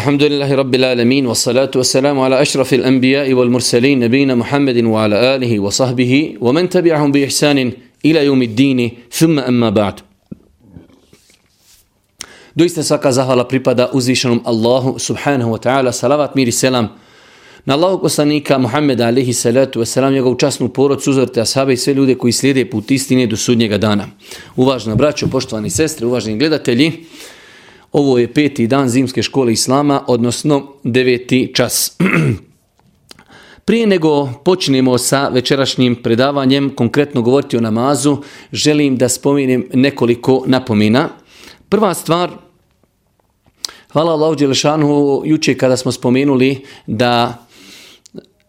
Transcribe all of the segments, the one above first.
الحمد لله رب العالمين والصلاة والسلام على أشرف الأنبياء والمرسلين نبينا محمد وعلى آله وصحبه ومن تبعهم بإحسان إلى يوم الدين ثم أما بعد دويست ساكا زهالة بريبادة أزيشنم الله سبحانه وتعالى سلامات ميري سلام Na Allahu poslanika Muhammeda alihi salatu wasalam, njegovu časnu porod, suzorite ashabe i sve ljude koji slijede put istine do sudnjega dana. Uvažna braćo, poštovani sestre, uvaženi gledatelji, Ovo je peti dan zimske škole Islama, odnosno deveti čas. Prije nego počinemo sa večerašnjim predavanjem, konkretno govoriti o namazu, želim da spominem nekoliko napomina. Prva stvar, hvala Allahu Đelešanu, juče kada smo spomenuli da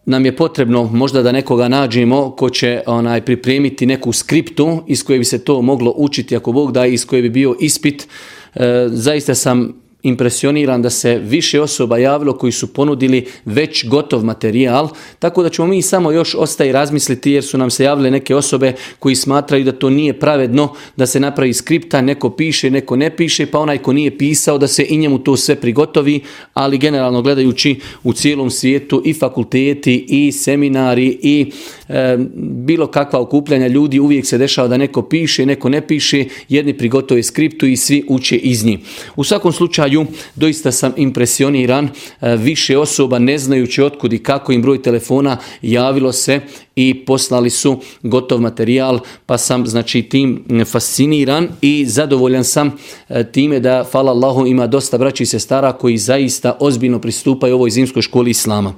nam je potrebno možda da nekoga nađemo ko će onaj pripremiti neku skriptu iz koje bi se to moglo učiti ako Bog da iz koje bi bio ispit, E, zaista sam impresioniran da se više osoba javilo koji su ponudili već gotov materijal, tako da ćemo mi samo još ostaje razmisliti jer su nam se javile neke osobe koji smatraju da to nije pravedno da se napravi skripta, neko piše, neko ne piše, pa onaj ko nije pisao da se i njemu to sve prigotovi, ali generalno gledajući u cijelom svijetu i fakulteti i seminari i e, bilo kakva okupljanja ljudi uvijek se dešava da neko piše, neko ne piše, jedni prigotove skriptu i svi uče iz njih. U svakom slučaju imaju. Doista sam impresioniran, e, više osoba ne znajući otkud i kako im broj telefona javilo se i poslali su gotov materijal, pa sam znači tim fasciniran i zadovoljan sam e, time da, hvala Allahu, ima dosta braći se stara koji zaista ozbiljno pristupaju ovoj zimskoj školi Islama.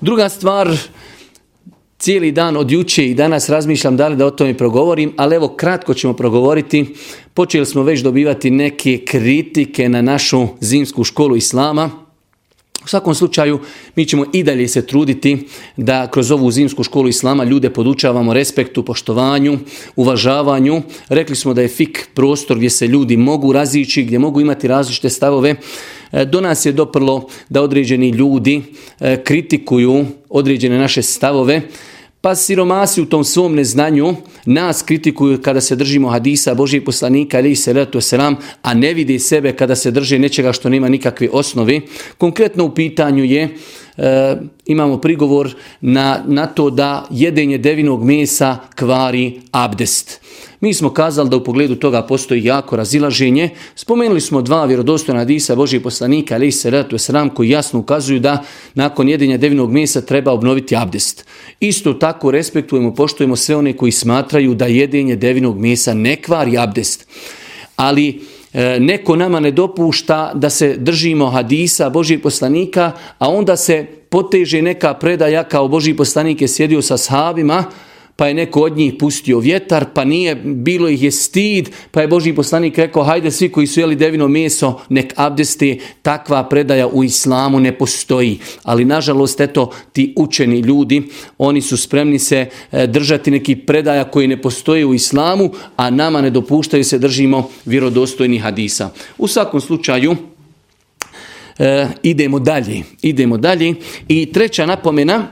Druga stvar, Cijeli dan od juče i danas razmišljam da li da o tome progovorim, ali evo kratko ćemo progovoriti. Počeli smo već dobivati neke kritike na našu zimsku školu islama. U svakom slučaju, mi ćemo i dalje se truditi da kroz ovu zimsku školu islama ljude podučavamo respektu, poštovanju, uvažavanju. Rekli smo da je fik prostor gdje se ljudi mogu razići, gdje mogu imati različite stavove. E, do nas je doprlo da određeni ljudi e, kritikuju određene naše stavove. Pa siromasi u tom svom neznanju nas kritikuju kada se držimo hadisa Božije poslanika ili salatu selam, a ne vidi sebe kada se drže nečega što nema nikakve osnove. Konkretno u pitanju je uh, e, imamo prigovor na, na to da jedenje devinog mesa kvari abdest. Mi smo kazali da u pogledu toga postoji jako razilaženje. Spomenuli smo dva vjerodostojna disa Božih poslanika, ali i Seratu Esram, koji jasno ukazuju da nakon jedenja devinog mjesa treba obnoviti abdest. Isto tako respektujemo, poštujemo sve one koji smatraju da jedenje devinog mjesa ne kvari abdest. Ali E, neko nama ne dopušta da se držimo hadisa Božijeg poslanika, a onda se poteže neka predaja kao Božiji poslanik je sjedio sa sahabima, pa je neko od njih pustio vjetar, pa nije, bilo ih je stid, pa je Boži poslanik rekao, hajde svi koji su jeli devino meso, nek abdeste, takva predaja u islamu ne postoji. Ali nažalost, eto, ti učeni ljudi, oni su spremni se e, držati neki predaja koji ne postoji u islamu, a nama ne dopuštaju se držimo vjerodostojni hadisa. U svakom slučaju, e, idemo dalje, idemo dalje. I treća napomena,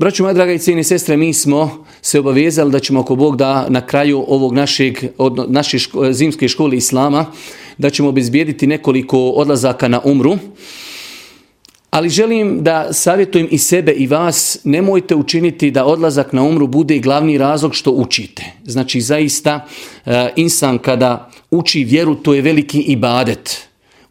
Braćo moja draga i cijene sestre, mi smo se obavezali da ćemo ako Bog da na kraju ovog našeg, od naše ško, zimske škole Islama, da ćemo obizbijediti nekoliko odlazaka na umru. Ali želim da savjetujem i sebe i vas, nemojte učiniti da odlazak na umru bude glavni razlog što učite. Znači zaista e, insan kada uči vjeru to je veliki ibadet.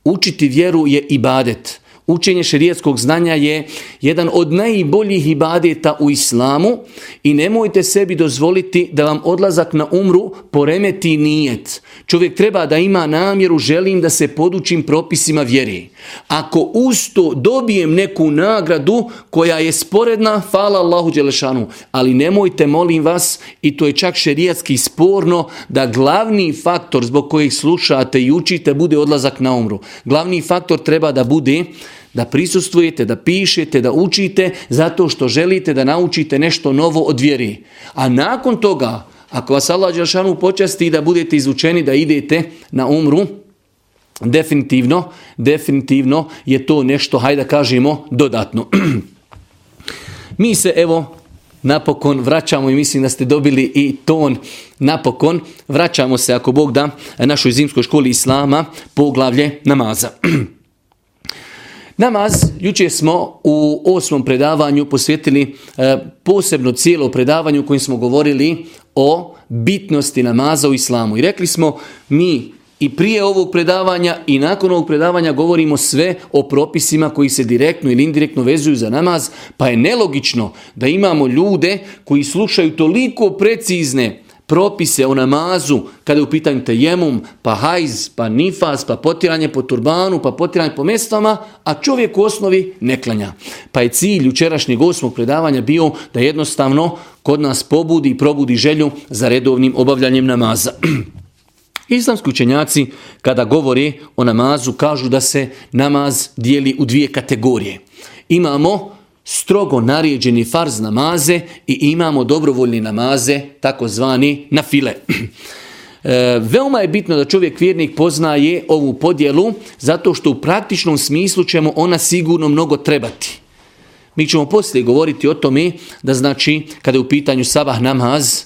Učiti vjeru je ibadet. Učenje šerijetskog znanja je jedan od najboljih ibadeta u islamu i nemojte sebi dozvoliti da vam odlazak na umru poremeti nijet. Čovjek treba da ima namjeru, želim da se podučim propisima vjeri. Ako usto dobijem neku nagradu koja je sporedna, fala Allahu Đelešanu, ali nemojte, molim vas, i to je čak šerijatski sporno, da glavni faktor zbog kojih slušate i učite bude odlazak na umru. Glavni faktor treba da bude da prisustvujete, da pišete, da učite zato što želite da naučite nešto novo od vjeri. A nakon toga, ako vas Allah Đelšanu počasti da budete izučeni, da idete na umru, definitivno, definitivno je to nešto, hajde kažemo, dodatno. Mi se, evo, napokon vraćamo i mislim da ste dobili i ton napokon. Vraćamo se, ako Bog da, našoj zimskoj školi Islama, poglavlje namaza. namaza. Namaz, juče smo u osmom predavanju posvetili e, posebno cijelo predavanju u kojem smo govorili o bitnosti namaza u islamu. I rekli smo, mi i prije ovog predavanja i nakon ovog predavanja govorimo sve o propisima koji se direktno ili indirektno vezuju za namaz, pa je nelogično da imamo ljude koji slušaju toliko precizne predavanje propise o namazu, kada je u pitanju tejemum, pa hajz, pa nifas, pa potiranje po turbanu, pa potiranje po mestama, a čovjek u osnovi ne klanja. Pa je cilj učerašnjeg osmog predavanja bio da jednostavno kod nas pobudi i probudi želju za redovnim obavljanjem namaza. Islamski učenjaci kada govori o namazu kažu da se namaz dijeli u dvije kategorije. Imamo namaz strogo narijeđeni farz namaze i imamo dobrovoljni namaze, takozvani na file. E, veoma je bitno da čovjek vjernik poznaje ovu podjelu, zato što u praktičnom smislu ćemo ona sigurno mnogo trebati. Mi ćemo poslije govoriti o tome da znači, kada je u pitanju sabah namaz,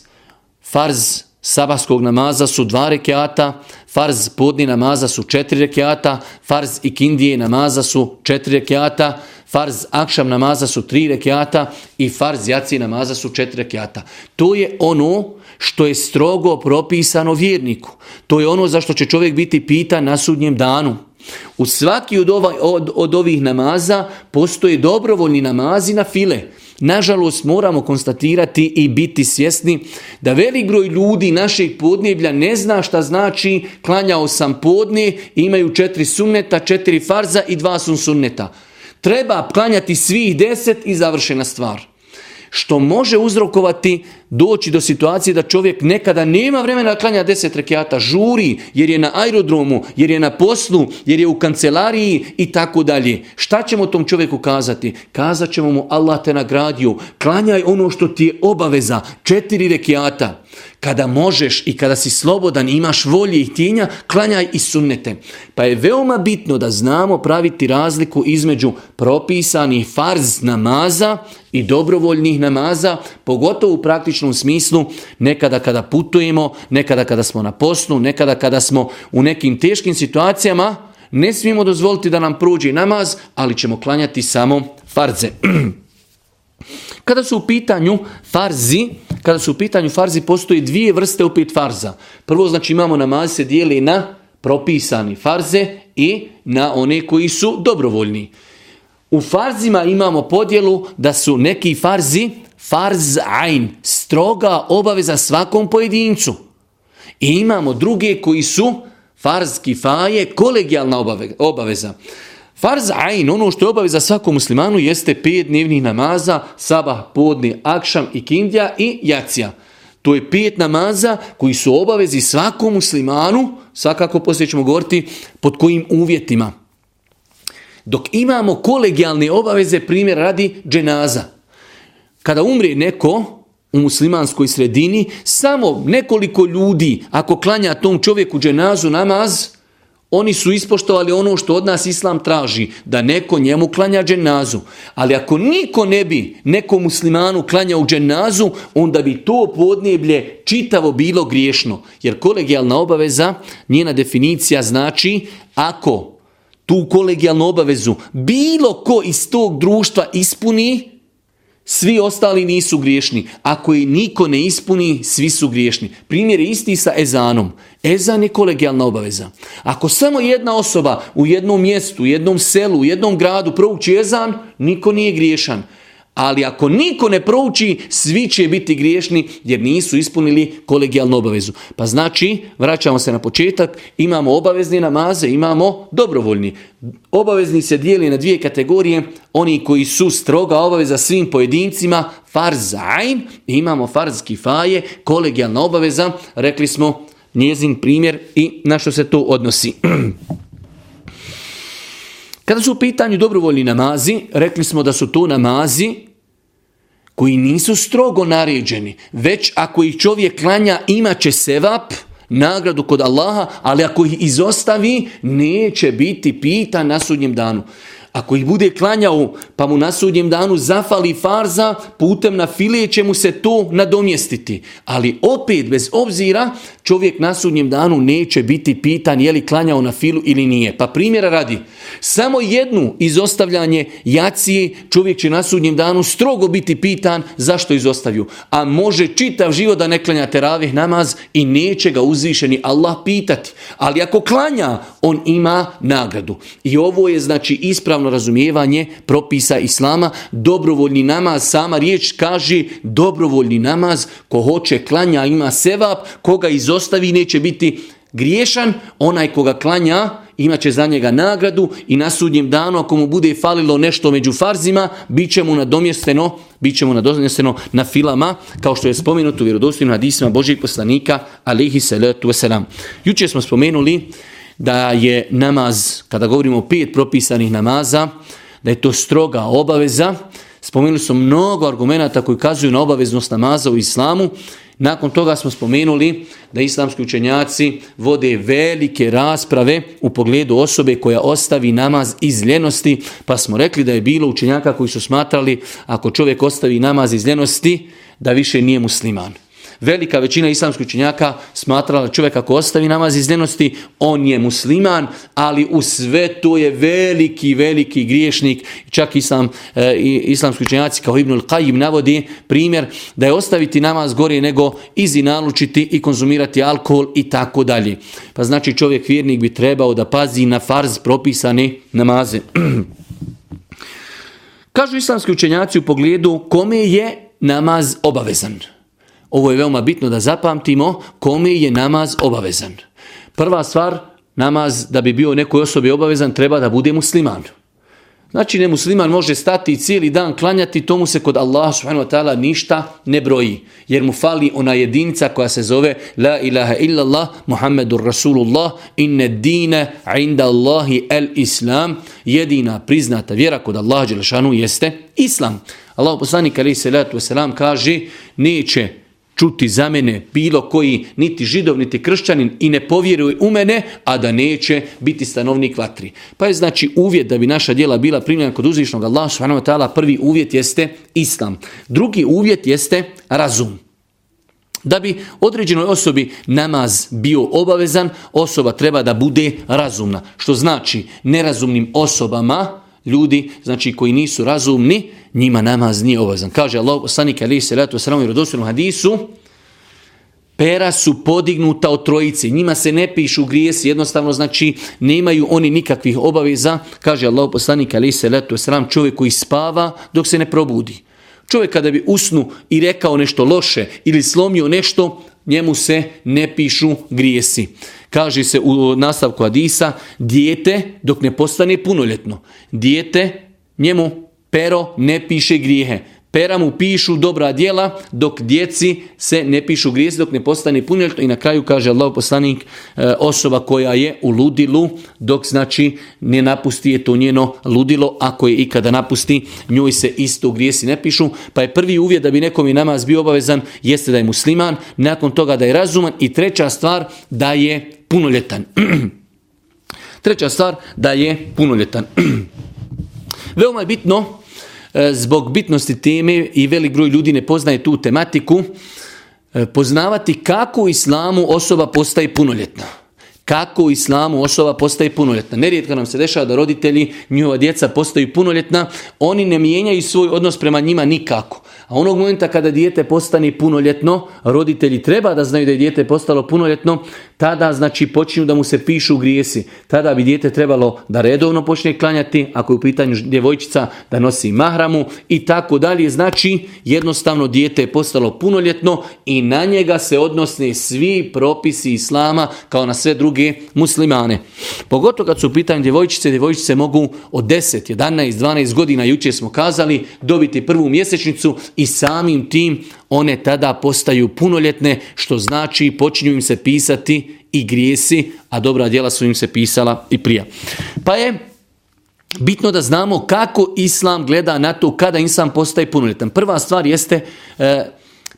farz sabahskog namaza su dva rekiata, farz podni namaza su četiri rekiata, farz ikindije namaza su četiri rekiata, farz akšam namaza su tri rekiata i farz jaci namaza su četiri rekiata. To je ono što je strogo propisano vjerniku. To je ono za što će čovjek biti pita na sudnjem danu. U svaki od, ovaj, od, od ovih namaza postoje dobrovoljni namazi na file. Nažalost, moramo konstatirati i biti svjesni da velik broj ljudi našeg podnjeblja ne zna šta znači klanjao sam podnje, imaju četiri sunneta, četiri farza i dva sun sunneta treba klanjati svih deset i završena stvar. Što može uzrokovati doći do situacije da čovjek nekada nema vremena da klanja 10 rekiata, žuri jer je na aerodromu, jer je na poslu, jer je u kancelariji i tako dalje. Šta ćemo tom čovjeku kazati? Kazat ćemo mu Allah te nagradio, klanjaj ono što ti je obaveza, 4 rekiata. Kada možeš i kada si slobodan imaš volje i tinja, klanjaj i sunnete. Pa je veoma bitno da znamo praviti razliku između propisanih farz namaza i dobrovoljnih namaza, pogotovo u praktičnih praktičnom smislu, nekada kada putujemo, nekada kada smo na poslu, nekada kada smo u nekim teškim situacijama, ne smijemo dozvoliti da nam pruđi namaz, ali ćemo klanjati samo farze. Kada su u pitanju farzi, kada su u pitanju farzi, postoje dvije vrste opet farza. Prvo, znači imamo namaz se dijeli na propisani farze i na one koji su dobrovoljni. U farzima imamo podjelu da su neki farzi farz ajn, stroga obaveza svakom pojedincu. I imamo druge koji su farz kifaje, kolegijalna obaveza. Farz ajn, ono što je obaveza svakom muslimanu, jeste pet dnevnih namaza, sabah, podni, akšam, ikindija i jacija. To je pet namaza koji su obavezi svakom muslimanu, svakako poslije ćemo govoriti pod kojim uvjetima. Dok imamo kolegijalne obaveze, primjer radi dženaza kada umre neko u muslimanskoj sredini, samo nekoliko ljudi, ako klanja tom čovjeku dženazu namaz, oni su ispoštovali ono što od nas islam traži, da neko njemu klanja dženazu. Ali ako niko ne bi nekom muslimanu klanjao dženazu, onda bi to podneblje čitavo bilo griješno. Jer kolegijalna obaveza, njena definicija znači, ako tu kolegijalnu obavezu bilo ko iz tog društva ispuni, svi ostali nisu griješni. Ako je niko ne ispuni, svi su griješni. Primjer je isti sa ezanom. Ezan je kolegijalna obaveza. Ako samo jedna osoba u jednom mjestu, u jednom selu, u jednom gradu prouči ezan, niko nije griješan. Ali ako niko ne prouči, svi će biti griješni jer nisu ispunili kolegijalnu obavezu. Pa znači, vraćamo se na početak, imamo obavezni namaze, imamo dobrovoljni. Obavezni se dijeli na dvije kategorije, oni koji su stroga obaveza svim pojedincima, farz ajn, imamo farz kifaje, kolegijalna obaveza, rekli smo njezin primjer i na što se to odnosi. Kada su u pitanju dobrovoljni namazi, rekli smo da su to namazi koji nisu strogo naređeni, već ako ih čovjek klanja imaće sevap, nagradu kod Allaha, ali ako ih izostavi, neće biti pita na sudnjem danu. Ako ih bude klanjao, pa mu na sudnjem danu zafali farza, putem na filije će mu se to nadomjestiti. Ali opet, bez obzira, čovjek na sudnjem danu neće biti pitan je li klanjao na filu ili nije. Pa primjera radi, samo jednu izostavljanje jacije čovjek će na sudnjem danu strogo biti pitan zašto izostavio. A može čitav život da ne klanja teravih namaz i neće ga uzvišeni Allah pitati. Ali ako klanja, on ima nagradu. I ovo je znači ispravno razumijevanje propisa Islama. Dobrovoljni namaz, sama riječ kaže dobrovoljni namaz, ko hoće klanja ima sevap, koga izostavlja izostavi neće biti griješan, onaj koga klanja imaće za njega nagradu i na sudnjem danu ako mu bude falilo nešto među farzima, bit će mu nadomjesteno, bit će mu nadomjesteno na filama, kao što je spomenuto u vjerodostinu hadisima Božih poslanika, alihi salatu wasalam. Juče smo spomenuli da je namaz, kada govorimo o pet propisanih namaza, da je to stroga obaveza, spomenuli smo mnogo argumenta koji kazuju na obaveznost namaza u islamu. Nakon toga smo spomenuli da islamski učenjaci vode velike rasprave u pogledu osobe koja ostavi namaz iz ljenosti, pa smo rekli da je bilo učenjaka koji su smatrali ako čovjek ostavi namaz iz ljenosti, da više nije musliman. Velika većina islamskih učenjaka smatrala čovjek ako ostavi namaz iz ljenosti, on je musliman, ali u sve to je veliki, veliki griješnik. Čak islam, e, islamski učenjaci kao Ibnul Qajim navodi primjer da je ostaviti namaz gorije nego izinalučiti i konzumirati alkohol i tako dalje. Pa znači čovjek vjernik bi trebao da pazi na farz propisane namaze. Kažu islamski učenjaci u pogledu kome je namaz obavezan ovo je veoma bitno da zapamtimo, kome je namaz obavezan. Prva stvar, namaz da bi bio nekoj osobi obavezan, treba da bude musliman. Znači, nemusliman može stati i cijeli dan klanjati, tomu se kod Allaha subhanahu wa ta'ala ništa ne broji. Jer mu fali ona jedinica koja se zove La ilaha illallah Muhammedur Rasulullah inne dine inda Allahi el Islam. Jedina priznata vjera kod Allaha Đelešanu jeste Islam. Allah poslanik alaihi salatu wasalam kaže neće čuti za mene bilo koji niti židov, niti kršćanin i ne povjeruje u mene, a da neće biti stanovnik vatri. Pa je znači uvjet da bi naša djela bila primljena kod uzvišnog Allah, subhanahu wa ta'ala, prvi uvjet jeste islam. Drugi uvjet jeste razum. Da bi određenoj osobi namaz bio obavezan, osoba treba da bude razumna. Što znači, nerazumnim osobama, ljudi znači koji nisu razumni, njima namaz nije obavezan. Kaže Allah, sanik ali se ratu sa ramom i rodosvenom hadisu, pera su podignuta od trojice, njima se ne pišu grijesi, jednostavno znači nemaju oni nikakvih obaveza, kaže Allah, poslanik ali se ratu sa ramom, čovjek koji spava dok se ne probudi. Čovjek kada bi usnu i rekao nešto loše ili slomio nešto, njemu se ne pišu grijesi kaže se u nastavku Adisa, dijete dok ne postane punoljetno. Dijete njemu pero ne piše grijehe pera mu pišu dobra djela, dok djeci se ne pišu grijezi, dok ne postane punjeljto. I na kraju kaže Allah poslanik e, osoba koja je u ludilu, dok znači ne napusti je to njeno ludilo, ako je ikada napusti, njoj se isto grijesi ne pišu. Pa je prvi uvjet da bi nekom i namaz bio obavezan, jeste da je musliman, nakon toga da je razuman i treća stvar da je punoljetan. treća stvar da je punoljetan. Veoma je bitno E, zbog bitnosti teme i velik broj ljudi ne poznaje tu tematiku, e, poznavati kako u islamu osoba postaje punoljetna. Kako u islamu osoba postaje punoljetna. Nerijetka nam se dešava da roditelji, njihova djeca postaju punoljetna, oni ne mijenjaju svoj odnos prema njima nikako. A onog momenta kada dijete postane punoljetno, roditelji treba da znaju da je dijete postalo punoljetno, tada znači počinju da mu se pišu grijesi. Tada bi dijete trebalo da redovno počne klanjati, ako je u pitanju djevojčica da nosi mahramu i tako dalje. Znači jednostavno dijete je postalo punoljetno i na njega se odnosne svi propisi islama kao na sve druge muslimane. Pogotovo kad su u pitanju djevojčice, djevojčice mogu od 10, 11, 12 godina, juče smo kazali, dobiti prvu mjesečnicu i samim tim one tada postaju punoljetne, što znači počinju im se pisati i grijesi, a dobra djela su im se pisala i prija. Pa je bitno da znamo kako Islam gleda na to kada Islam postaje punoljetan. Prva stvar jeste e,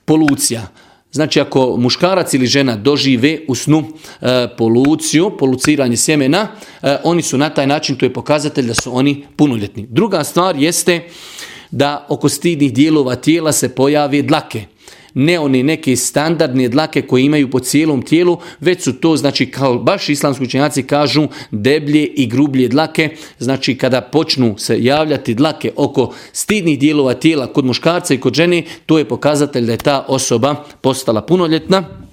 polucija. Znači ako muškarac ili žena dožive u snu e, poluciju, poluciranje sjemena, e, oni su na taj način, to je pokazatelj da su oni punoljetni. Druga stvar jeste e, da oko stidnih dijelova tijela se pojave dlake. Ne oni neke standardne dlake koje imaju po cijelom tijelu, već su to, znači, kao baš islamski učenjaci kažu, deblje i grublje dlake. Znači, kada počnu se javljati dlake oko stidnih dijelova tijela kod muškarca i kod žene, to je pokazatelj da je ta osoba postala punoljetna.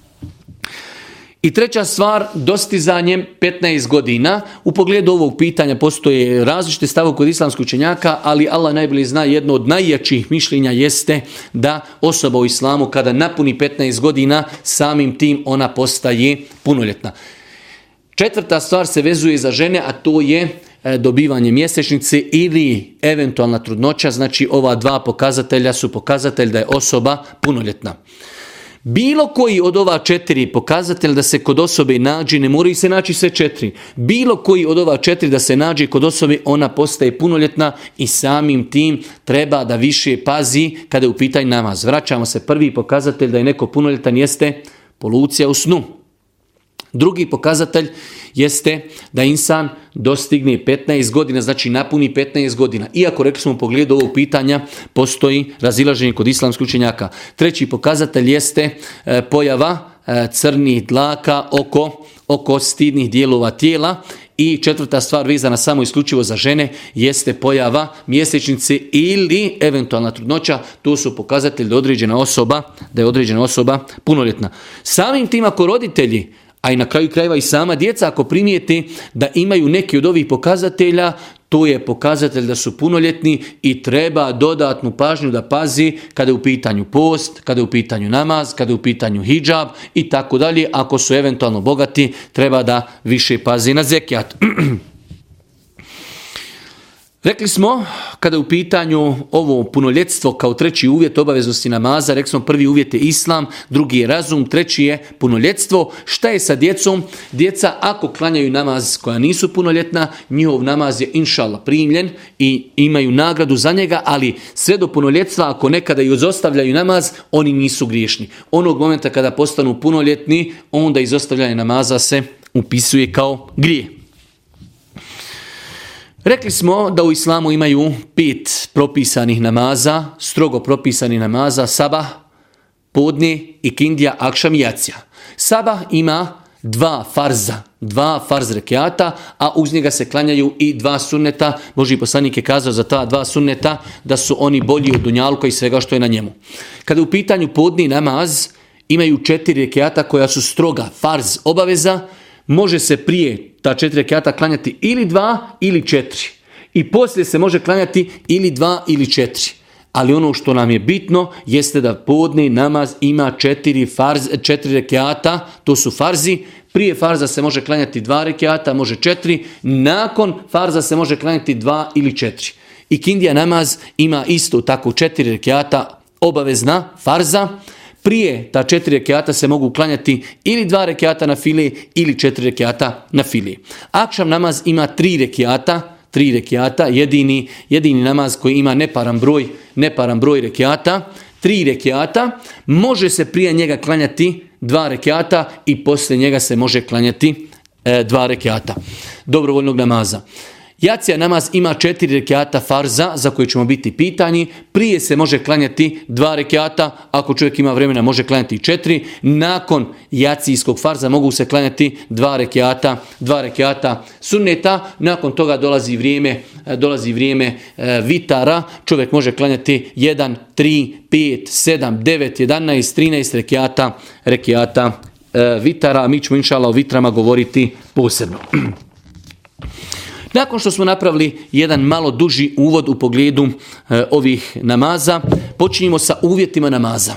I treća stvar, dostizanjem 15 godina. U pogledu ovog pitanja postoje različite stave kod islamskog učenjaka, ali Allah najbolji zna jedno od najjačih mišljenja jeste da osoba u islamu kada napuni 15 godina, samim tim ona postaje punoljetna. Četvrta stvar se vezuje za žene, a to je e, dobivanje mjesečnice ili eventualna trudnoća. Znači ova dva pokazatelja su pokazatelj da je osoba punoljetna. Bilo koji od ova četiri pokazatelj da se kod osobe nađi, ne moraju se naći sve četiri. Bilo koji od ova četiri da se nađi kod osobe, ona postaje punoljetna i samim tim treba da više pazi kada je u pitanju namaz. Vraćamo se, prvi pokazatelj da je neko punoljetan jeste polucija u snu. Drugi pokazatelj jeste da insan dostigne 15 godina, znači napuni 15 godina. Iako, rekli smo, u pogledu ovog pitanja postoji razilaženje kod islamske učenjaka. Treći pokazatelj jeste e, pojava e, crnih dlaka oko, oko stidnih dijelova tijela I četvrta stvar vezana samo isključivo za žene jeste pojava mjesečnice ili eventualna trudnoća, to su pokazatelji određena osoba, da je određena osoba punoljetna. Samim tim ako roditelji uh, a i na kraju krajeva i sama djeca, ako primijete da imaju neki od ovih pokazatelja, to je pokazatelj da su punoljetni i treba dodatnu pažnju da pazi kada je u pitanju post, kada je u pitanju namaz, kada je u pitanju hijab i tako dalje. Ako su eventualno bogati, treba da više pazi na zekijat. Rekli smo, kada je u pitanju ovo punoljetstvo kao treći uvjet obaveznosti namaza, rekli smo prvi uvjet je islam, drugi je razum, treći je punoljetstvo. Šta je sa djecom? Djeca ako klanjaju namaz koja nisu punoljetna, njihov namaz je inšala primljen i imaju nagradu za njega, ali sve do punoljetstva ako nekada i izostavljaju namaz, oni nisu griješni. Onog momenta kada postanu punoljetni, onda izostavljanje namaza se upisuje kao grije. Rekli smo da u islamu imaju pet propisanih namaza, strogo propisani namaza, sabah, podni, ikindija, akšam i jacija. Sabah ima dva farza, dva farz rekiata, a uz njega se klanjaju i dva sunneta. Boži poslanik je kazao za ta dva sunneta da su oni bolji od dunjalka i svega što je na njemu. Kada u pitanju podni namaz, imaju četiri rekiata koja su stroga farz obaveza, može se prije ta četiri rekiata klanjati ili dva ili četiri. I poslije se može klanjati ili dva ili četiri. Ali ono što nam je bitno jeste da podni namaz ima četiri, farz, četiri rekiata, to su farzi. Prije farza se može klanjati dva rekiata, može četiri. Nakon farza se može klanjati dva ili četiri. I kindija namaz ima isto tako četiri rekiata, obavezna farza prije ta četiri rekiata se mogu klanjati ili dva rekiata na file ili četiri rekiata na file. Akšam namaz ima tri rekiata, tri rekiata, jedini, jedini namaz koji ima neparan broj, neparan broj rekiata, tri rekiata, može se prije njega klanjati dva rekiata i poslije njega se može klanjati e, dva rekiata dobrovoljnog namaza. E, Jacija namaz ima četiri rekiata farza za koje ćemo biti pitanji. Prije se može klanjati dva rekiata, ako čovjek ima vremena može klanjati četiri. Nakon jacijskog farza mogu se klanjati dva rekiata, dva rekiata sunneta. Nakon toga dolazi vrijeme, e, dolazi vrijeme e, vitara. Čovjek može klanjati 1, 3, 5, 7, 9, 11, 13 13 rekiata e, vitara. Mi ćemo inšala o vitrama govoriti posebno. Nakon što smo napravili jedan malo duži uvod u pogledu e, ovih namaza, počinjemo sa uvjetima namaza.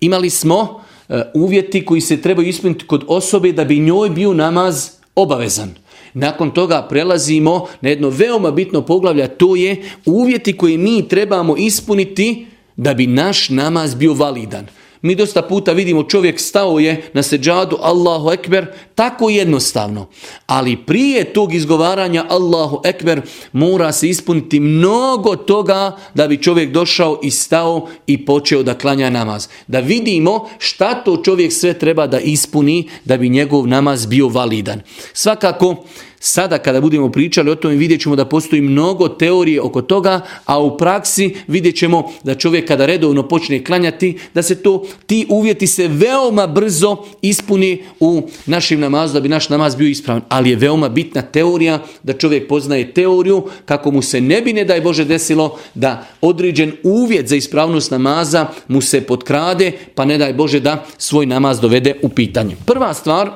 Imali smo e, uvjeti koji se trebaju ispuniti kod osobe da bi njoj bio namaz obavezan. Nakon toga prelazimo na jedno veoma bitno poglavlje, to je uvjeti koje mi trebamo ispuniti da bi naš namaz bio validan. Mi dosta puta vidimo čovjek stao je na seđadu Allahu Ekber, tako jednostavno. Ali prije tog izgovaranja Allahu Ekber mora se ispuniti mnogo toga da bi čovjek došao i stao i počeo da klanja namaz. Da vidimo šta to čovjek sve treba da ispuni da bi njegov namaz bio validan. Svakako, Sada kada budemo pričali o tome vidjet ćemo da postoji mnogo teorije oko toga, a u praksi vidjet ćemo da čovjek kada redovno počne klanjati, da se to ti uvjeti se veoma brzo ispuni u našim namazu da bi naš namaz bio ispravan. Ali je veoma bitna teorija da čovjek poznaje teoriju kako mu se ne bi ne daj Bože desilo da određen uvjet za ispravnost namaza mu se potkrade pa ne daj Bože da svoj namaz dovede u pitanje. Prva stvar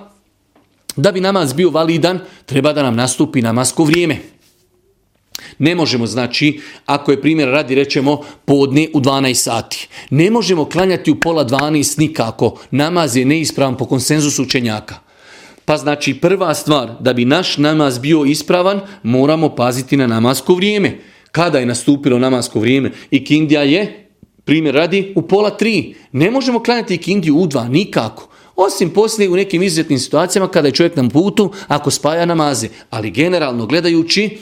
Da bi namaz bio validan, treba da nam nastupi namasko vrijeme. Ne možemo, znači, ako je primjer radi, rećemo, podne u 12 sati. Ne možemo klanjati u pola 12 nikako. Namaz je neispravan po konsenzusu učenjaka. Pa znači, prva stvar, da bi naš namaz bio ispravan, moramo paziti na namasko vrijeme. Kada je nastupilo namasko vrijeme? Ikindija je, primjer radi, u pola 3. Ne možemo klanjati Ikindiju u 2, nikako. Osim poslije u nekim izuzetnim situacijama kada je čovjek na putu ako spaja namaze. Ali generalno gledajući,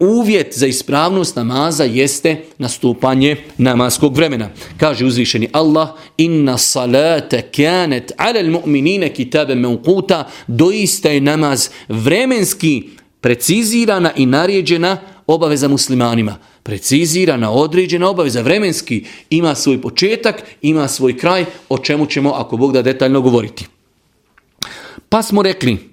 uvjet za ispravnost namaza jeste nastupanje namaskog vremena. Kaže uzvišeni Allah, inna salate kanet alel mu'minine kitabe meukuta, doista je namaz vremenski precizirana i naređena obaveza muslimanima. Precizirana, određena obaveza, vremenski, ima svoj početak, ima svoj kraj, o čemu ćemo, ako Bog da detaljno govoriti. Pa smo rekli,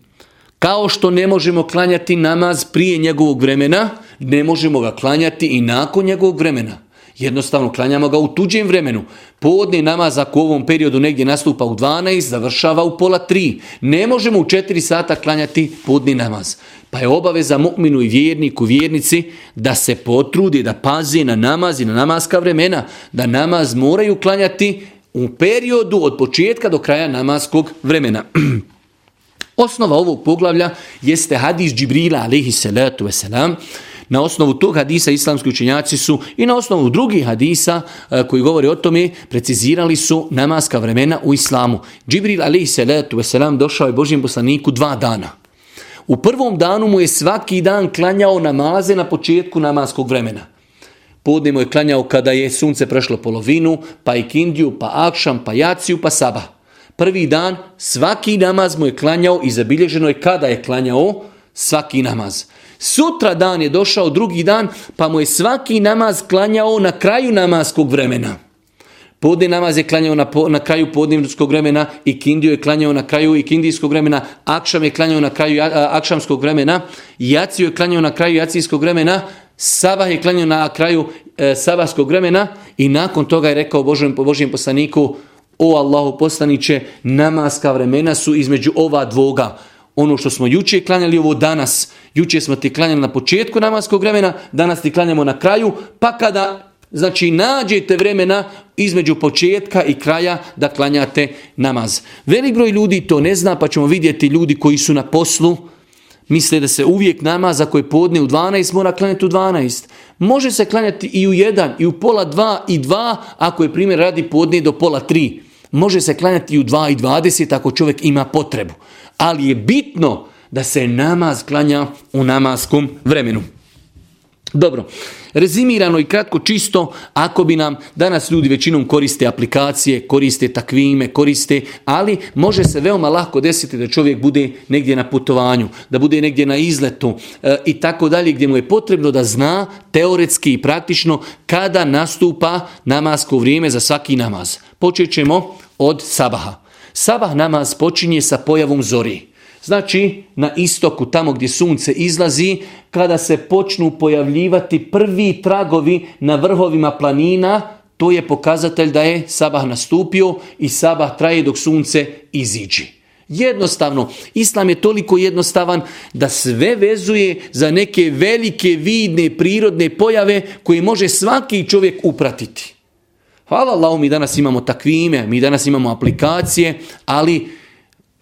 kao što ne možemo klanjati namaz prije njegovog vremena, ne možemo ga klanjati i nakon njegovog vremena. Jednostavno, klanjamo ga u tuđem vremenu. Podni namazak u ovom periodu negdje nastupa u 12, završava u pola 3. Ne možemo u 4 sata klanjati podni namaz. Pa je obaveza mu'minu i vjerniku, vjernici, da se potrudi, da pazi na namaz i na namazka vremena, da namaz moraju klanjati u periodu od početka do kraja namaskog vremena. Osnova ovog poglavlja jeste hadis Džibrila, alaihi salatu veselam, Na osnovu tog hadisa islamski učenjaci su i na osnovu drugih hadisa e, koji govori o tome precizirali su namaska vremena u islamu. Džibril alaih salatu wasalam došao je Božijem poslaniku dva dana. U prvom danu mu je svaki dan klanjao namaze na početku namaskog vremena. Podne mu je klanjao kada je sunce prešlo polovinu, pa i kindiju, pa akšam, pa jaciju, pa saba. Prvi dan svaki namaz mu je klanjao i zabilježeno je kada je klanjao svaki namaz. Sutra dan je došao drugi dan, pa mu je svaki namaz klanjao na kraju namaskog vremena. Podni namaz je klanjao na, po, na kraju podnivnog vremena, ikindiju je klanjao na kraju ikindijskog vremena, akšam je klanjao na kraju a, akšamskog vremena, jaciju je klanjao na kraju jacijskog vremena, sabah je klanjao na kraju e, sabahskog vremena i nakon toga je rekao Božem, Božem poslaniku, o Allahu poslaniće, namaska vremena su između ova dvoga vremena ono što smo juče klanjali ovo danas, juče smo ti klanjali na početku namaskog vremena, danas ti klanjamo na kraju, pa kada znači nađete vremena između početka i kraja da klanjate namaz. Velik broj ljudi to ne zna, pa ćemo vidjeti ljudi koji su na poslu, misle da se uvijek namaz ako je podne u 12 mora klanjati u 12. Može se klanjati i u 1, i u pola 2, i 2 ako je primjer radi podne do pola 3 može se klanjati u 2.20 ako čovjek ima potrebu. Ali je bitno da se namaz klanja u namaskom vremenu. Dobro, rezimirano i kratko čisto, ako bi nam danas ljudi većinom koriste aplikacije, koriste takvime, koriste, ali može se veoma lahko desiti da čovjek bude negdje na putovanju, da bude negdje na izletu e, i tako dalje, gdje mu je potrebno da zna teoretski i praktično kada nastupa namasko vrijeme za svaki namaz. Počet ćemo od sabaha. Sabah namaz počinje sa pojavom zori. Znači, na istoku, tamo gdje sunce izlazi, kada se počnu pojavljivati prvi tragovi na vrhovima planina, to je pokazatelj da je sabah nastupio i sabah traje dok sunce iziđe. Jednostavno, islam je toliko jednostavan da sve vezuje za neke velike vidne prirodne pojave koje može svaki čovjek upratiti. Hvala Allahu, mi danas imamo takvime, mi danas imamo aplikacije, ali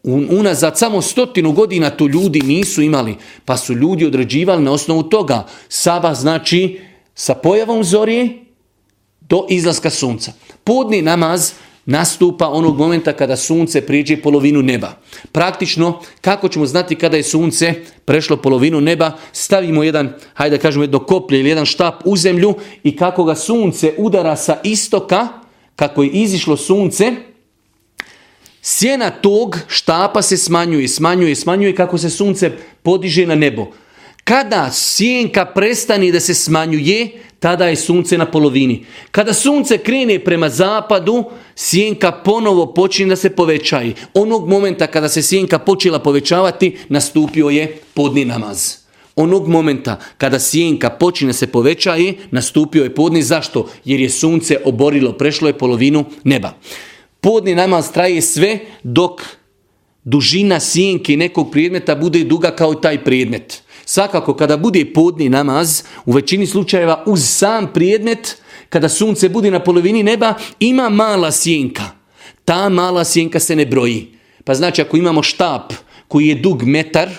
unazad samo stotinu godina to ljudi nisu imali, pa su ljudi određivali na osnovu toga. Saba znači sa pojavom zorije do izlaska sunca. Podni namaz nastupa onog momenta kada sunce priđe polovinu neba. Praktično, kako ćemo znati kada je sunce prešlo polovinu neba, stavimo jedan, hajde kažemo jedno koplje ili jedan štap u zemlju i kako ga sunce udara sa istoka, kako je izišlo sunce, sjena tog štapa se smanjuje, smanjuje, smanjuje kako se sunce podiže na nebo. Kada sjenka prestani da se smanjuje, tada je sunce na polovini. Kada sunce krene prema zapadu, sjenka ponovo počne da se povećaje. Onog momenta kada se sjenka počela povećavati, nastupio je podni namaz. Onog momenta kada sjenka počne se povećaje, nastupio je podni. Zašto? Jer je sunce oborilo, prešlo je polovinu neba. Podni namaz traje sve dok dužina sjenke nekog prijedmeta bude duga kao taj prijedmet. Svakako, kada bude podni namaz, u većini slučajeva uz sam prijedmet, kada sunce bude na polovini neba, ima mala sjenka. Ta mala sjenka se ne broji. Pa znači, ako imamo štap koji je dug metar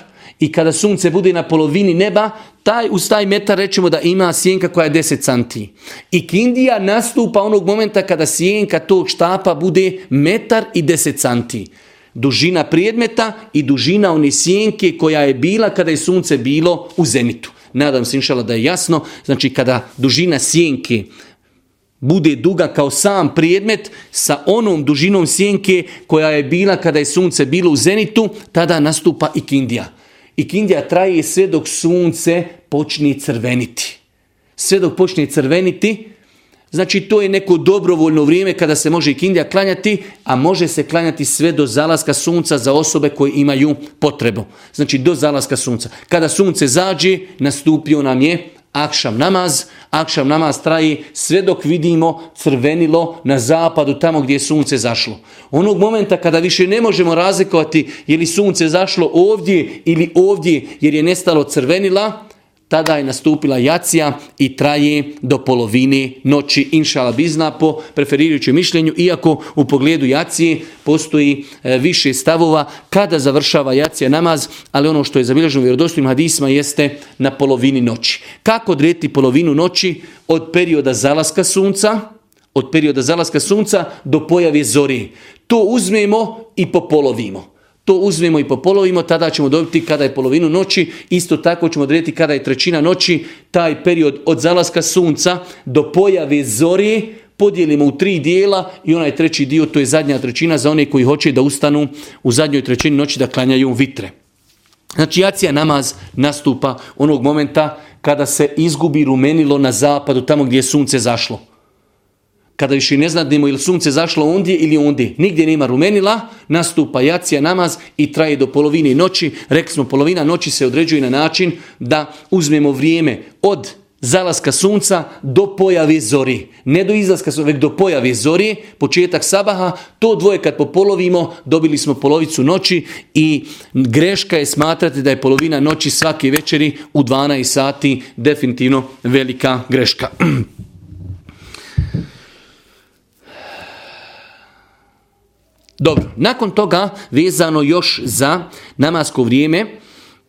i kada sunce bude na polovini neba, taj uz taj metar rečemo da ima sjenka koja je 10 santi. I kindija nastupa onog momenta kada sjenka tog štapa bude metar i 10 santi dužina prijedmeta i dužina one sjenke koja je bila kada je sunce bilo u zenitu. Nadam se inšala da je jasno, znači kada dužina sjenke bude duga kao sam prijedmet sa onom dužinom sjenke koja je bila kada je sunce bilo u zenitu, tada nastupa ikindija. Ikindija traje sve dok sunce počne crveniti. Sve dok počne crveniti, Znači to je neko dobrovoljno vrijeme kada se može ikindija klanjati, a može se klanjati sve do zalaska sunca za osobe koje imaju potrebu. Znači do zalaska sunca. Kada sunce zađe, nastupio nam je akšam namaz. Akšam namaz traji sve dok vidimo crvenilo na zapadu tamo gdje je sunce zašlo. Onog momenta kada više ne možemo razlikovati je li sunce zašlo ovdje ili ovdje jer je nestalo crvenila, tada je nastupila jacija i traje do polovine noći inšala bizna po preferirajućem mišljenju, iako u pogledu jacije postoji e, više stavova kada završava jacija namaz, ali ono što je zabilježeno u vjerodostojnim hadisma jeste na polovini noći. Kako odrediti polovinu noći od perioda zalaska sunca, od perioda zalaska sunca do pojave zori? To uzmemo i popolovimo. polovimo to uzmemo i popolovimo, tada ćemo dobiti kada je polovinu noći, isto tako ćemo odrediti kada je trećina noći, taj period od zalaska sunca do pojave zori, podijelimo u tri dijela i onaj treći dio, to je zadnja trećina za one koji hoće da ustanu u zadnjoj trećini noći da klanjaju vitre. Znači, jacija namaz nastupa onog momenta kada se izgubi rumenilo na zapadu, tamo gdje je sunce zašlo kada više ne znadimo ili sunce zašlo ondje ili ondje, nigdje nema rumenila, nastupa jacija namaz i traje do polovine noći. Rekli smo, polovina noći se određuje na način da uzmemo vrijeme od zalaska sunca do pojave zori. Ne do izlaska sunca, već do pojave zori, početak sabaha, to dvoje kad popolovimo, dobili smo polovicu noći i greška je smatrati da je polovina noći svake večeri u 12 sati definitivno velika greška. Dobro, nakon toga vezano još za namasko vrijeme,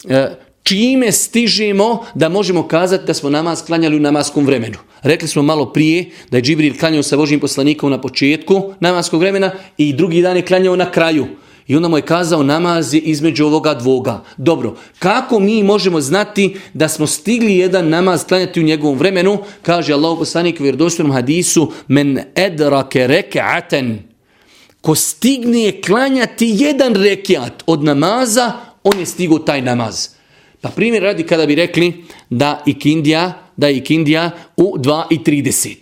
e, čime stižemo da možemo kazati da smo namaz klanjali u namaskom vremenu. Rekli smo malo prije da je Džibril klanjao sa Božim poslanikom na početku namaskog vremena i drugi dan je klanjao na kraju. I onda mu je kazao namaz je između ovoga dvoga. Dobro, kako mi možemo znati da smo stigli jedan namaz klanjati u njegovom vremenu? Kaže Allah poslanik u vjerovostvenom hadisu Men edrake reke aten ko stigne klanjati jedan rekiat od namaza, on je stigo taj namaz. Pa primjer radi kada bi rekli da ikindija, da ikindija u 2 i 30.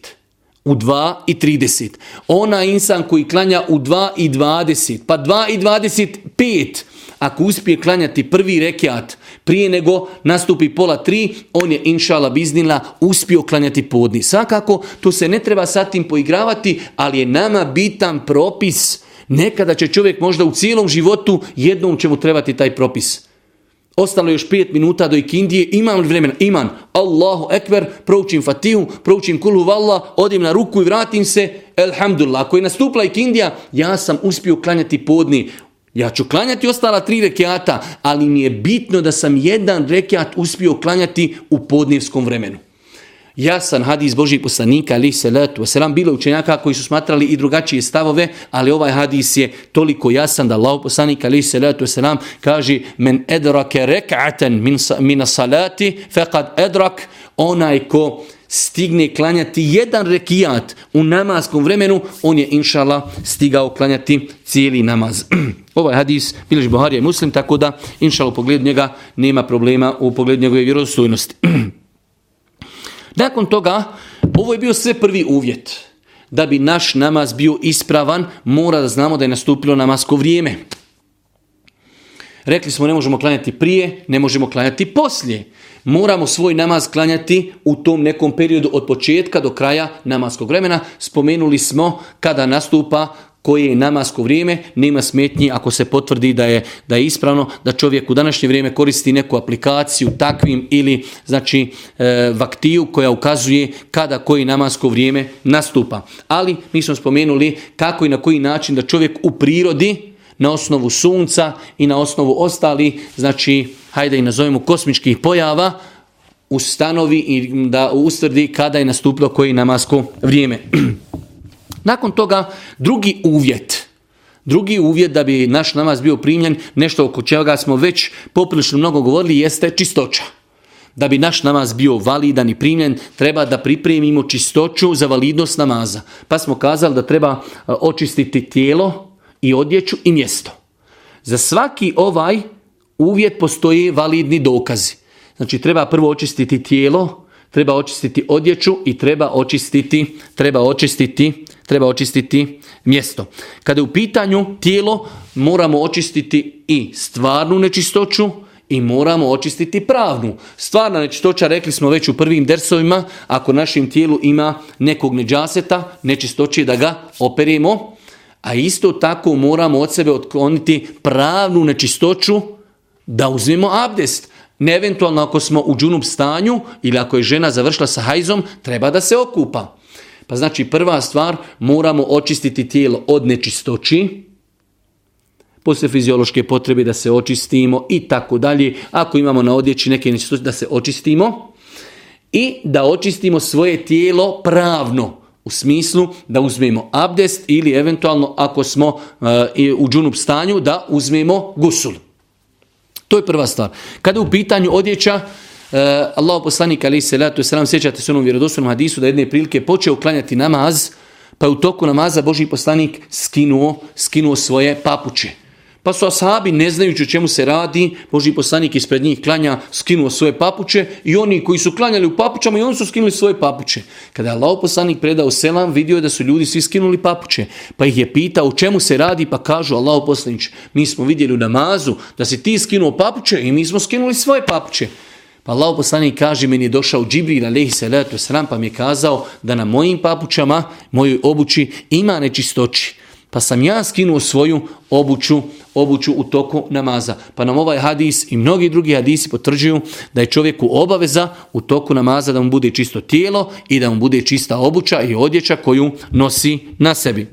U 2 i 30. Ona insan koji klanja u 2 i 20, pa 2 i 25, ako uspije klanjati prvi rekiat prije nego nastupi pola tri, on je inšala biznila uspio klanjati podni. Svakako, tu se ne treba sa tim poigravati, ali je nama bitan propis. Nekada će čovjek možda u cijelom životu jednom će mu trebati taj propis. Ostalo još 5 minuta do ikindije, imam li vremena? Iman. Allahu ekver, proučim fatihu, proučim kulhu valla, odim na ruku i vratim se, elhamdulillah. Ako je nastupla ikindija, ja sam uspio klanjati podni. Ja ću klanjati ostala tri rekiata, ali mi je bitno da sam jedan rekiat uspio klanjati u podnevskom vremenu. Ja sam hadis Božih poslanika, ali se letu, a seram bilo učenjaka koji su smatrali i drugačije stavove, ali ovaj hadis je toliko jasan da Allah poslanika, ali se letu, a seram kaže men edrake rekaten min, min salati, fekad edrak onaj ko stigne klanjati jedan rekijat u namaskom vremenu, on je inšala stigao klanjati cijeli namaz. ovaj hadis bilježi Buharija i Muslim, tako da inšala u pogledu njega nema problema u pogledu njegove vjerozostojnosti. Nakon toga, ovo je bio sve prvi uvjet. Da bi naš namaz bio ispravan, mora da znamo da je nastupilo namasko vrijeme. Rekli smo ne možemo klanjati prije, ne možemo klanjati poslije. Moramo svoj namaz klanjati u tom nekom periodu od početka do kraja namaskog vremena. Spomenuli smo kada nastupa koje je namasko vrijeme, nema smetnji ako se potvrdi da je da je ispravno da čovjek u današnje vrijeme koristi neku aplikaciju takvim ili znači e, vaktiju koja ukazuje kada koji namasko vrijeme nastupa. Ali mi smo spomenuli kako i na koji način da čovjek u prirodi na osnovu sunca i na osnovu ostali, znači, hajde i nazovemo kosmičkih pojava, ustanovi i da ustvrdi kada je nastupilo koje namasko vrijeme. Nakon toga, drugi uvjet, drugi uvjet da bi naš namaz bio primljen, nešto oko čega smo već poprilično mnogo govorili, jeste čistoća. Da bi naš namaz bio validan i primljen, treba da pripremimo čistoću za validnost namaza. Pa smo kazali da treba očistiti tijelo, i odjeću i mjesto. Za svaki ovaj uvjet postoji validni dokazi. Znači treba prvo očistiti tijelo, treba očistiti odjeću i treba očistiti, treba očistiti, treba očistiti mjesto. Kada je u pitanju tijelo, moramo očistiti i stvarnu nečistoću i moramo očistiti pravnu. Stvarna nečistoća, rekli smo već u prvim dersovima, ako našim tijelu ima nekog neđaseta, nečistoći da ga operemo, A isto tako moramo od sebe otkloniti pravnu nečistoću da uzmemo abdest. Neventualno ako smo u džunup stanju ili ako je žena završila sa hajzom, treba da se okupa. Pa znači prva stvar, moramo očistiti tijelo od nečistoći, poslije fiziološke potrebe da se očistimo i tako dalje, ako imamo na odjeći neke nečistoće da se očistimo i da očistimo svoje tijelo pravno. U smislu da uzmemo abdest ili eventualno ako smo e, u džunup stanju da uzmemo gusul. To je prva stvar. Kada u pitanju odjeća, e, Allah poslanik ali se lato sram sjećate se onom vjerodostavnom hadisu da jedne prilike počeo klanjati namaz, pa je u toku namaza Boži poslanik skinuo, skinuo svoje papuće. Pa su asabi, ne znajući čemu se radi, Boži poslanik ispred njih klanja, skinuo svoje papuče i oni koji su klanjali u papučama i oni su skinuli svoje papuče. Kada je Allah poslanik predao selam, vidio je da su ljudi svi skinuli papuče, pa ih je pitao čemu se radi, pa kažu Allah poslanić, mi smo vidjeli u namazu da si ti skinuo papuče i mi smo skinuli svoje papuče. Pa Allah poslanik kaže, meni je došao Džibril, alaihi salatu wasalam, pa mi je kazao da na mojim papučama, mojoj obući, ima nečistoći pa sam ja skinuo svoju obuću, obuću u toku namaza. Pa nam ovaj hadis i mnogi drugi hadisi potvrđuju da je čovjeku obaveza u toku namaza da mu bude čisto tijelo i da mu bude čista obuća i odjeća koju nosi na sebi.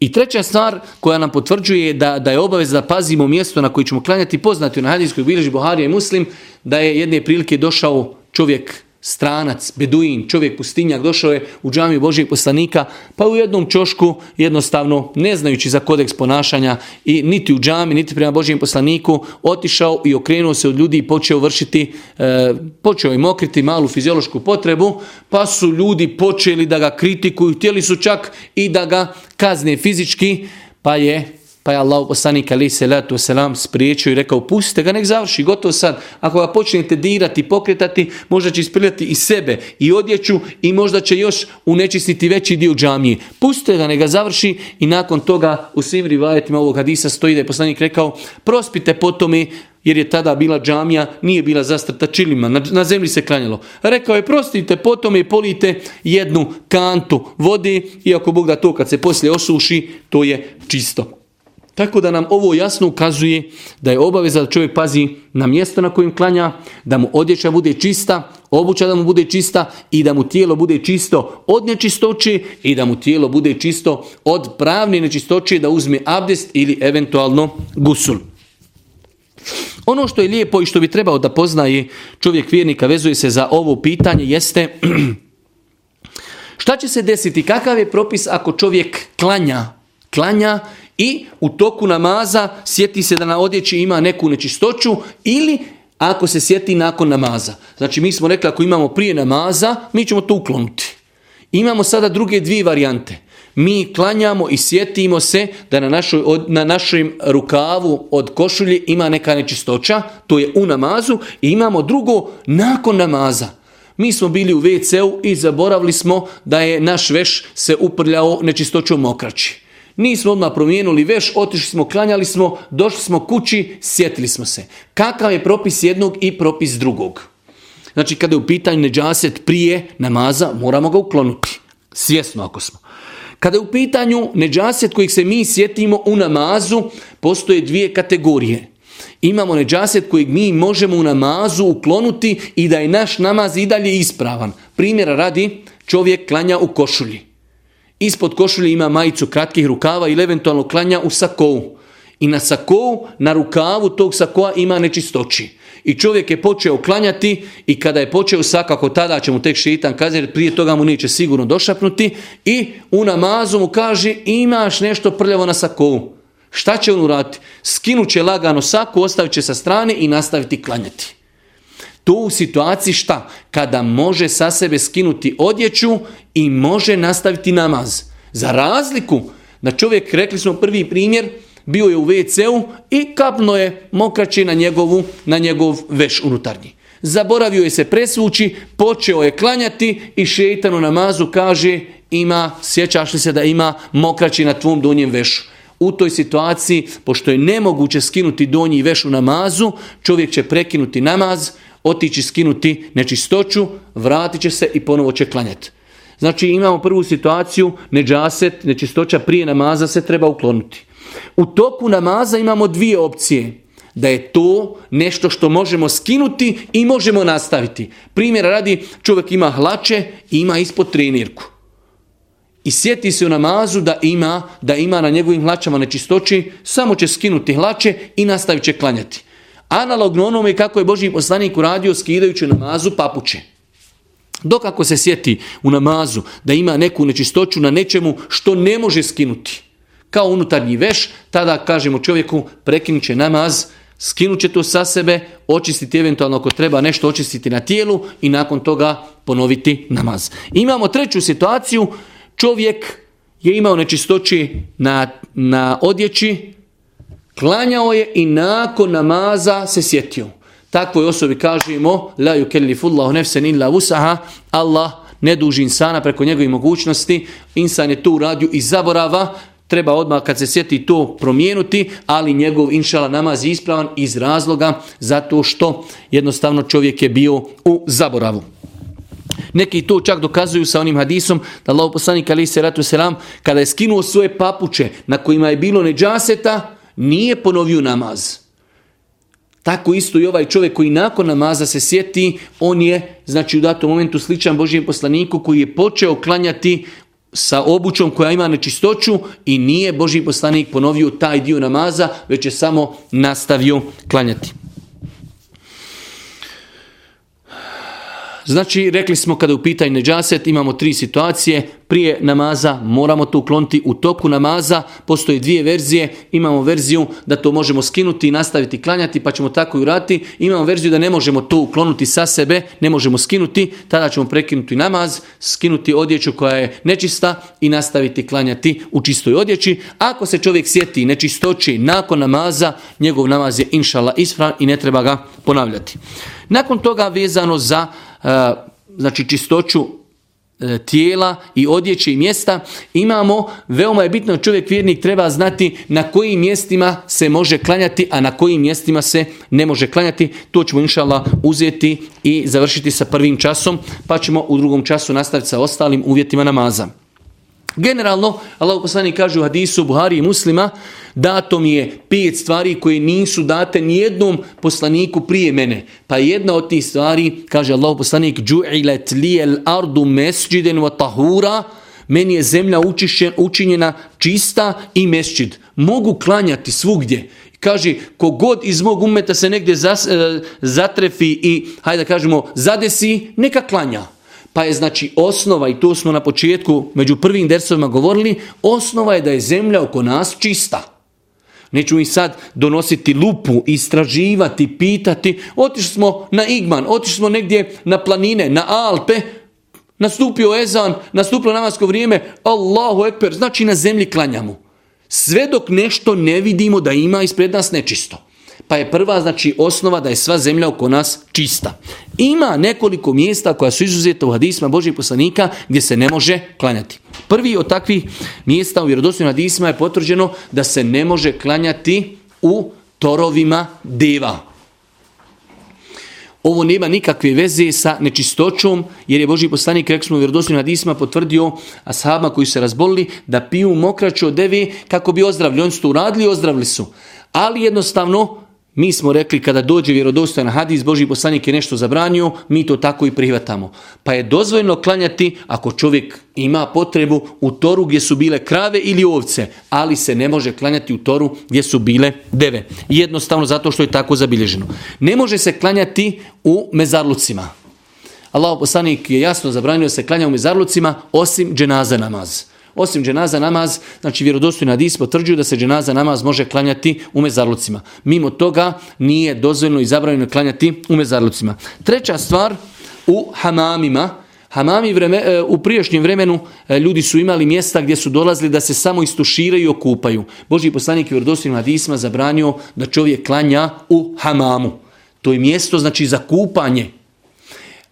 I treća stvar koja nam potvrđuje da, da je obaveza da pazimo mjesto na koji ćemo klanjati poznati na hadijskoj bilježi Buharija i Muslim, da je jedne prilike došao čovjek stranac, beduin, čovjek pustinjak došao je u džamiju Božijeg poslanika, pa u jednom čošku, jednostavno ne znajući za kodeks ponašanja i niti u džami, niti prema Božijem poslaniku, otišao i okrenuo se od ljudi i počeo vršiti, e, počeo im okriti malu fiziološku potrebu, pa su ljudi počeli da ga kritikuju, htjeli su čak i da ga kazne fizički, pa je pa je Allah poslanik ali se letu selam spriječio i rekao pustite ga nek završi gotovo sad ako ga počnete dirati pokretati možda će isprljati i sebe i odjeću i možda će još unečistiti veći dio džamije pustite ga nek ga završi i nakon toga u svim rivajetima ovog hadisa stoji da je poslanik rekao prospite potom i jer je tada bila džamija, nije bila zastrta čilima, na, na zemlji se klanjalo. Rekao je, prostite, potom je polijte jednu kantu vode, iako Bog da to kad se poslije osuši, to je čisto. Tako da nam ovo jasno ukazuje da je obaveza da čovjek pazi na mjesto na kojem klanja, da mu odjeća bude čista, obuća da mu bude čista i da mu tijelo bude čisto od nečistoće i da mu tijelo bude čisto od pravne nečistoće da uzme abdest ili eventualno gusul. Ono što je lijepo i što bi trebao da poznaje čovjek vjernika vezuje se za ovo pitanje jeste šta će se desiti, kakav je propis ako čovjek klanja, klanja i u toku namaza sjeti se da na odjeći ima neku nečistoću ili ako se sjeti nakon namaza. Znači mi smo rekli ako imamo prije namaza, mi ćemo to ukloniti. Imamo sada druge dvije varijante. Mi klanjamo i sjetimo se da na našoj, od, na našem rukavu od košulje ima neka nečistoća, to je u namazu, i imamo drugo nakon namaza. Mi smo bili u WC-u i zaboravili smo da je naš veš se uprljao nečistoćom mokraći. Nismo odmah promijenuli veš, otišli smo, klanjali smo, došli smo kući, sjetili smo se. Kakav je propis jednog i propis drugog? Znači, kada je u pitanju neđaset prije namaza, moramo ga uklonuti. Svjesno ako smo. Kada je u pitanju neđaset kojih se mi sjetimo u namazu, postoje dvije kategorije. Imamo neđaset kojeg mi možemo u namazu uklonuti i da je naš namaz i dalje ispravan. Primjera radi, čovjek klanja u košulji ispod košulje ima majicu kratkih rukava ili eventualno klanja u sakovu. I na sakovu, na rukavu tog sakova ima nečistoći. I čovjek je počeo klanjati i kada je počeo svakako tada će mu tek šitan kazir, prije toga mu neće sigurno došapnuti i u namazu mu kaže imaš nešto prljavo na sakovu. Šta će on urati? Skinuće lagano saku, ostavit će sa strane i nastaviti klanjati. To u situaciji šta? Kada može sa sebe skinuti odjeću i može nastaviti namaz. Za razliku, na čovjek, rekli smo prvi primjer, bio je u WC-u i kapno je mokraće na, njegovu, na njegov veš unutarnji. Zaboravio je se presvući, počeo je klanjati i šeitan u namazu kaže ima, sjećaš li se da ima mokraći na tvom donjem vešu. U toj situaciji, pošto je nemoguće skinuti donji veš u namazu, čovjek će prekinuti namaz, otići skinuti nečistoću, vratit će se i ponovo će klanjati. Znači imamo prvu situaciju, neđaset, nečistoća prije namaza se treba uklonuti. U toku namaza imamo dvije opcije. Da je to nešto što možemo skinuti i možemo nastaviti. Primjer radi, čovjek ima hlače i ima ispod trenirku. I sjeti se u namazu da ima, da ima na njegovim hlačama nečistoći, samo će skinuti hlače i nastavit će klanjati analogno onome kako je Boži poslanik uradio skidajući namazu papuće. Dok ako se sjeti u namazu da ima neku nečistoću na nečemu što ne može skinuti, kao unutarnji veš, tada kažemo čovjeku prekinut će namaz, skinut će to sa sebe, očistiti eventualno ako treba nešto očistiti na tijelu i nakon toga ponoviti namaz. Imamo treću situaciju, čovjek je imao nečistoći na, na odjeći, Klanjao je i nakon namaza se sjetio. Takvoj osobi kažemo la yukellifullahu nefsen illa wusaha, Allah ne duži insana preko njegovih mogućnosti, insan je to uradio i zaborava, treba odmah kad se sjeti to promijenuti, ali njegov inšala namaz je ispravan iz razloga zato što jednostavno čovjek je bio u zaboravu. Neki to čak dokazuju sa onim hadisom da Allah poslanik alaihi salatu selam kada je skinuo svoje papuče na kojima je bilo neđaseta, nije ponovio namaz. Tako isto i ovaj čovjek koji nakon namaza se sjeti, on je, znači u datom momentu sličan Božijem poslaniku koji je počeo klanjati sa obućom koja ima nečistoću i nije Božiji poslanik ponovio taj dio namaza, već je samo nastavio klanjati. Znači, rekli smo kada u pitanju neđaset, imamo tri situacije. Prije namaza moramo to ukloniti u toku namaza. Postoje dvije verzije. Imamo verziju da to možemo skinuti i nastaviti klanjati, pa ćemo tako i urati. Imamo verziju da ne možemo to ukloniti sa sebe, ne možemo skinuti. Tada ćemo prekinuti namaz, skinuti odjeću koja je nečista i nastaviti klanjati u čistoj odjeći. Ako se čovjek sjeti nečistoći nakon namaza, njegov namaz je inšala ispran i ne treba ga ponavljati. Nakon toga vezano za E, znači čistoću e, tijela i odjeće i mjesta imamo, veoma je bitno čovjek vjernik treba znati na kojim mjestima se može klanjati, a na kojim mjestima se ne može klanjati to ćemo inšala uzeti i završiti sa prvim časom, pa ćemo u drugom času nastaviti sa ostalim uvjetima namaza Generalno, Allah poslani kaže u hadisu Buhari i muslima, dato mi je pet stvari koje nisu date nijednom poslaniku prije mene. Pa jedna od tih stvari, kaže Allah poslanik, džu'ilet lijel ardu mesđiden wa tahura, meni je zemlja učišen, učinjena čista i mesđid. Mogu klanjati svugdje. Kaže, kogod iz mog umeta se negdje zas, e, zatrefi i, hajde da kažemo, zadesi, neka klanja. Pa je znači osnova, i to smo na početku među prvim dersovima govorili, osnova je da je zemlja oko nas čista. Neću mi sad donositi lupu, istraživati, pitati. Otišli smo na Igman, otišli smo negdje na planine, na Alpe, nastupio Ezan, nastupilo namasko vrijeme, Allahu Ekber, znači na zemlji klanjamo. Sve dok nešto ne vidimo da ima ispred nas nečisto pa je prva znači osnova da je sva zemlja oko nas čista. Ima nekoliko mjesta koja su izuzeta u hadisma Božih poslanika gdje se ne može klanjati. Prvi od takvih mjesta u vjerodostojnim hadisma je potvrđeno da se ne može klanjati u torovima deva. Ovo nema nikakve veze sa nečistoćom, jer je Boži poslanik, rekli smo u vjerodosljivim hadisima, potvrdio ashabima koji se razbolili da piju mokraću od devi kako bi ozdravili. Oni su to uradili, ozdravili su. Ali jednostavno, Mi smo rekli kada dođe vjerodostojan hadis, Boži poslanik je nešto zabranio, mi to tako i prihvatamo. Pa je dozvoljno klanjati ako čovjek ima potrebu u toru gdje su bile krave ili ovce, ali se ne može klanjati u toru gdje su bile deve. Jednostavno zato što je tako zabilježeno. Ne može se klanjati u mezarlucima. Allah poslanik je jasno zabranio se klanja u mezarlucima osim dženaze namaza. Osim dženaza namaz, znači vjerodostojni hadis potvrđuju da se dženaza namaz može klanjati u mezarlucima. Mimo toga nije dozvoljno i zabranjeno klanjati u mezarlucima. Treća stvar u hamamima, Hamami vreme, e, u priješnjem vremenu e, ljudi su imali mjesta gdje su dolazili da se samo istuširaju i okupaju. Boži poslanik Vjordostinu Hadisma zabranio da čovjek klanja u hamamu. To je mjesto znači za kupanje,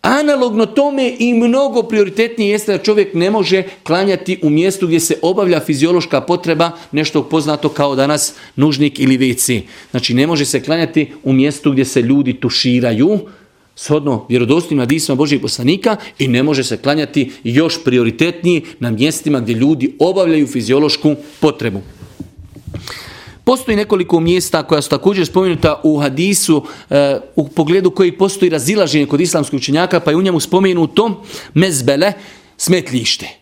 Analogno tome i mnogo prioritetnije jeste da čovjek ne može klanjati u mjestu gdje se obavlja fiziološka potreba, nešto poznato kao danas nužnik ili vici. Znači ne može se klanjati u mjestu gdje se ljudi tuširaju, shodno vjerodostim nadisma Božih poslanika, i ne može se klanjati još prioritetnije na mjestima gdje ljudi obavljaju fiziološku potrebu. Uh, Postoji nekoliko mjesta koja su također spomenuta u hadisu e, u pogledu koji postoji razilaženje kod islamskog učenjaka, pa je u njemu spomenuto mezbele, smetljište.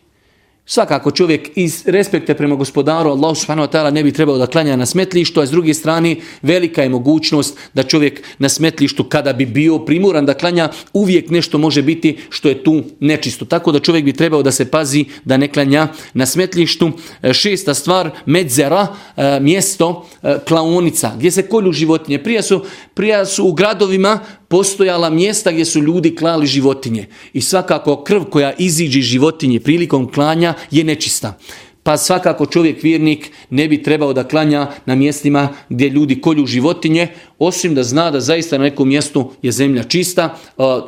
Svakako čovjek iz respekta prema gospodaru Allahu subhanahu wa ta'ala ne bi trebao da klanja na smetlištu, a s druge strane velika je mogućnost da čovjek na smetlištu kada bi bio primuran da klanja, uvijek nešto može biti što je tu nečisto. Tako da čovjek bi trebao da se pazi da ne klanja na smetlištu. E, šesta stvar, medzera, e, mjesto, e, klaonica, gdje se kolju životinje. Prija su, prija su u gradovima postojala mjesta gdje su ljudi klali životinje. I svakako krv koja iziđe životinje prilikom klanja je nečista. Pa svakako čovjek vjernik ne bi trebao da klanja na mjestima gdje ljudi kolju životinje, osim da zna da zaista na nekom mjestu je zemlja čista,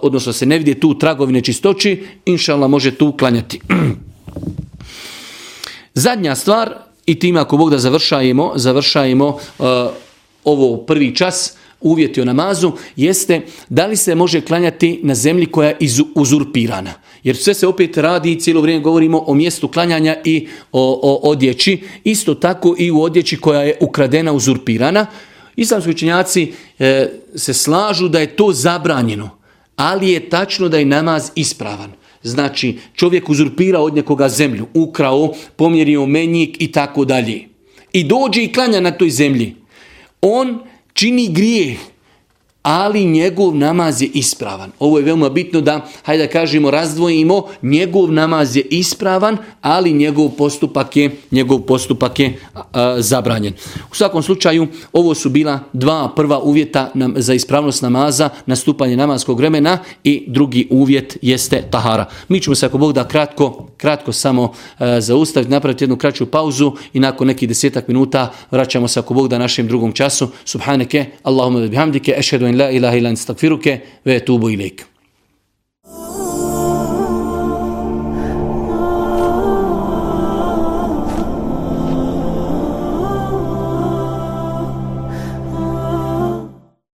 odnosno se ne vidje tu tragovine čistoći, inšala može tu klanjati. Zadnja stvar, i tim ako Bog da završajemo, završajemo uh, ovo prvi čas, uh, uvjeti o namazu jeste da li se može klanjati na zemlji koja je uzurpirana. Jer sve se opet radi i cijelo vrijeme govorimo o mjestu klanjanja i o, o odjeći. Isto tako i u odjeći koja je ukradena, uzurpirana. Islamski učenjaci e, se slažu da je to zabranjeno, ali je tačno da je namaz ispravan. Znači, čovjek uzurpira od nekoga zemlju, ukrao, pomjerio menjik i tako dalje. I dođe i klanja na toj zemlji. On čini grijeh ali njegov namaz je ispravan. Ovo je veoma bitno da, hajde da kažemo, razdvojimo, njegov namaz je ispravan, ali njegov postupak je, njegov postupak je a, a, zabranjen. U svakom slučaju, ovo su bila dva prva uvjeta nam, za ispravnost namaza, nastupanje namazskog vremena i drugi uvjet jeste tahara. Mi ćemo se, ako Bog da, kratko, kratko samo a, e, zaustaviti, napraviti jednu kraću pauzu i nakon nekih desetak minuta vraćamo se, ako Bog da, našem drugom času. Subhaneke, Allahumma bihamdike, ešhedu لا إله إلا أنت استغفرك وأتوب إليك